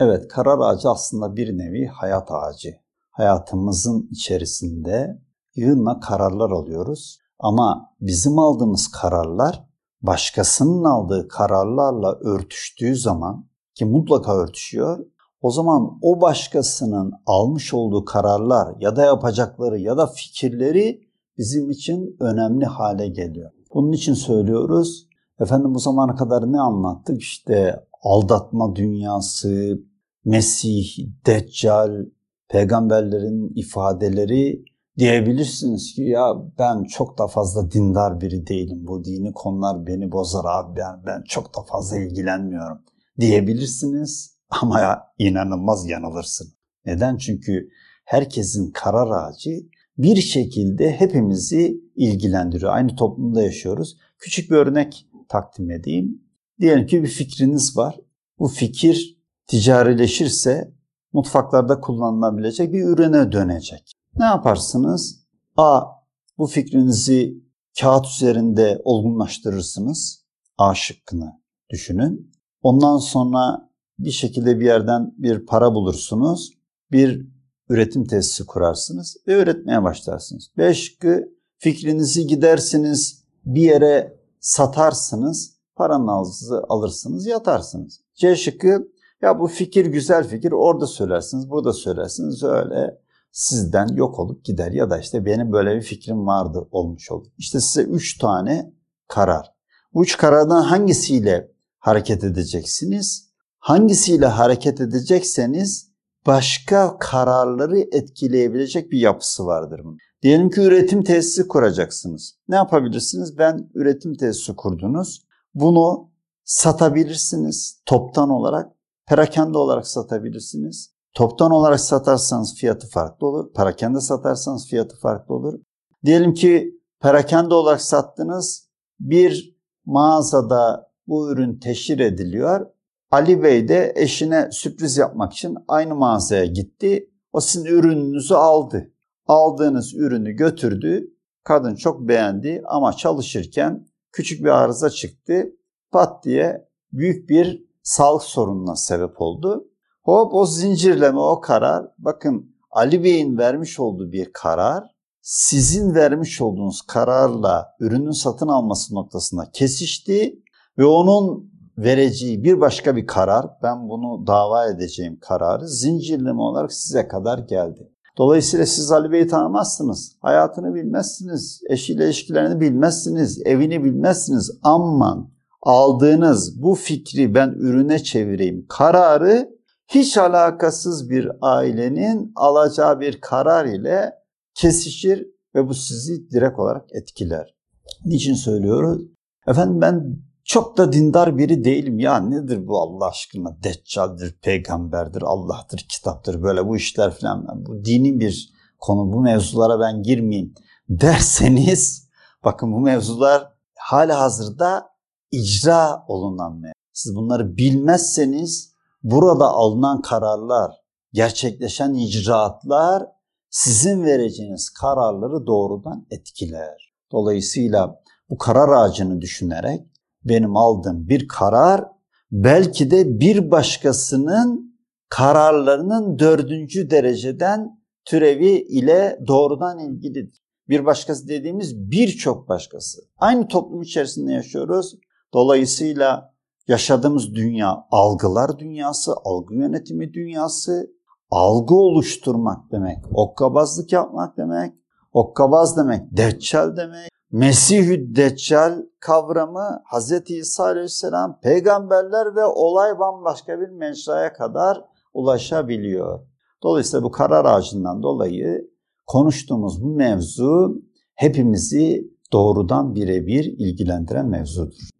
Evet, karar ağacı aslında bir nevi hayat ağacı. Hayatımızın içerisinde yığınla kararlar alıyoruz. Ama bizim aldığımız kararlar başkasının aldığı kararlarla örtüştüğü zaman ki mutlaka örtüşüyor. O zaman o başkasının almış olduğu kararlar ya da yapacakları ya da fikirleri bizim için önemli hale geliyor. Bunun için söylüyoruz. Efendim bu zamana kadar ne anlattık? İşte aldatma dünyası, Mesih, Deccal, peygamberlerin ifadeleri diyebilirsiniz ki ya ben çok da fazla dindar biri değilim. Bu dini konular beni bozar abi. Ben, ben çok da fazla ilgilenmiyorum diyebilirsiniz ama ya, inanılmaz yanılırsın. Neden? Çünkü herkesin karar ağacı bir şekilde hepimizi ilgilendiriyor. Aynı toplumda yaşıyoruz. Küçük bir örnek takdim edeyim. Diyelim ki bir fikriniz var. Bu fikir ticarileşirse mutfaklarda kullanılabilecek bir ürüne dönecek. Ne yaparsınız? A. Bu fikrinizi kağıt üzerinde olgunlaştırırsınız. A şıkkını düşünün. Ondan sonra bir şekilde bir yerden bir para bulursunuz. Bir üretim tesisi kurarsınız ve üretmeye başlarsınız. B şıkkı fikrinizi gidersiniz bir yere satarsınız. Paranızı alırsınız yatarsınız. C şıkkı ya bu fikir güzel fikir orada söylersiniz burada söylersiniz öyle sizden yok olup gider ya da işte benim böyle bir fikrim vardı olmuş olur. İşte size üç tane karar. Bu üç karardan hangisiyle hareket edeceksiniz? Hangisiyle hareket edecekseniz başka kararları etkileyebilecek bir yapısı vardır bunun. Diyelim ki üretim tesisi kuracaksınız. Ne yapabilirsiniz? Ben üretim tesisi kurdunuz. Bunu satabilirsiniz toptan olarak, perakende olarak satabilirsiniz. Toptan olarak satarsanız fiyatı farklı olur. Perakende satarsanız fiyatı farklı olur. Diyelim ki perakende olarak sattınız. Bir mağazada bu ürün teşhir ediliyor. Ali Bey de eşine sürpriz yapmak için aynı mağazaya gitti. O sizin ürününüzü aldı. Aldığınız ürünü götürdü. Kadın çok beğendi ama çalışırken küçük bir arıza çıktı. Pat diye büyük bir sağlık sorununa sebep oldu. Hop o zincirleme o karar bakın Ali Bey'in vermiş olduğu bir karar sizin vermiş olduğunuz kararla ürünün satın alması noktasında kesişti ve onun vereceği bir başka bir karar ben bunu dava edeceğim kararı zincirleme olarak size kadar geldi. Dolayısıyla siz Ali Bey'i tanımazsınız. Hayatını bilmezsiniz. Eşiyle ilişkilerini bilmezsiniz. Evini bilmezsiniz. Ama aldığınız bu fikri ben ürüne çevireyim kararı hiç alakasız bir ailenin alacağı bir karar ile kesişir ve bu sizi direkt olarak etkiler. Niçin söylüyoruz? Efendim ben çok da dindar biri değilim. Ya nedir bu Allah aşkına? Deccaldir, peygamberdir, Allah'tır, kitaptır böyle bu işler falan. Bu dini bir konu. Bu mevzulara ben girmeyeyim derseniz bakın bu mevzular hala hazırda icra olunan mevzu. Siz bunları bilmezseniz burada alınan kararlar, gerçekleşen icraatlar sizin vereceğiniz kararları doğrudan etkiler. Dolayısıyla bu karar ağacını düşünerek benim aldığım bir karar belki de bir başkasının kararlarının dördüncü dereceden türevi ile doğrudan ilgilidir. Bir başkası dediğimiz birçok başkası. Aynı toplum içerisinde yaşıyoruz. Dolayısıyla Yaşadığımız dünya algılar dünyası, algı yönetimi dünyası, algı oluşturmak demek, okkabazlık yapmak demek, okkabaz demek, deccal demek. Mesihü Deccal kavramı Hz. İsa Aleyhisselam peygamberler ve olay bambaşka bir mecraya kadar ulaşabiliyor. Dolayısıyla bu karar ağacından dolayı konuştuğumuz bu mevzu hepimizi doğrudan birebir ilgilendiren mevzudur.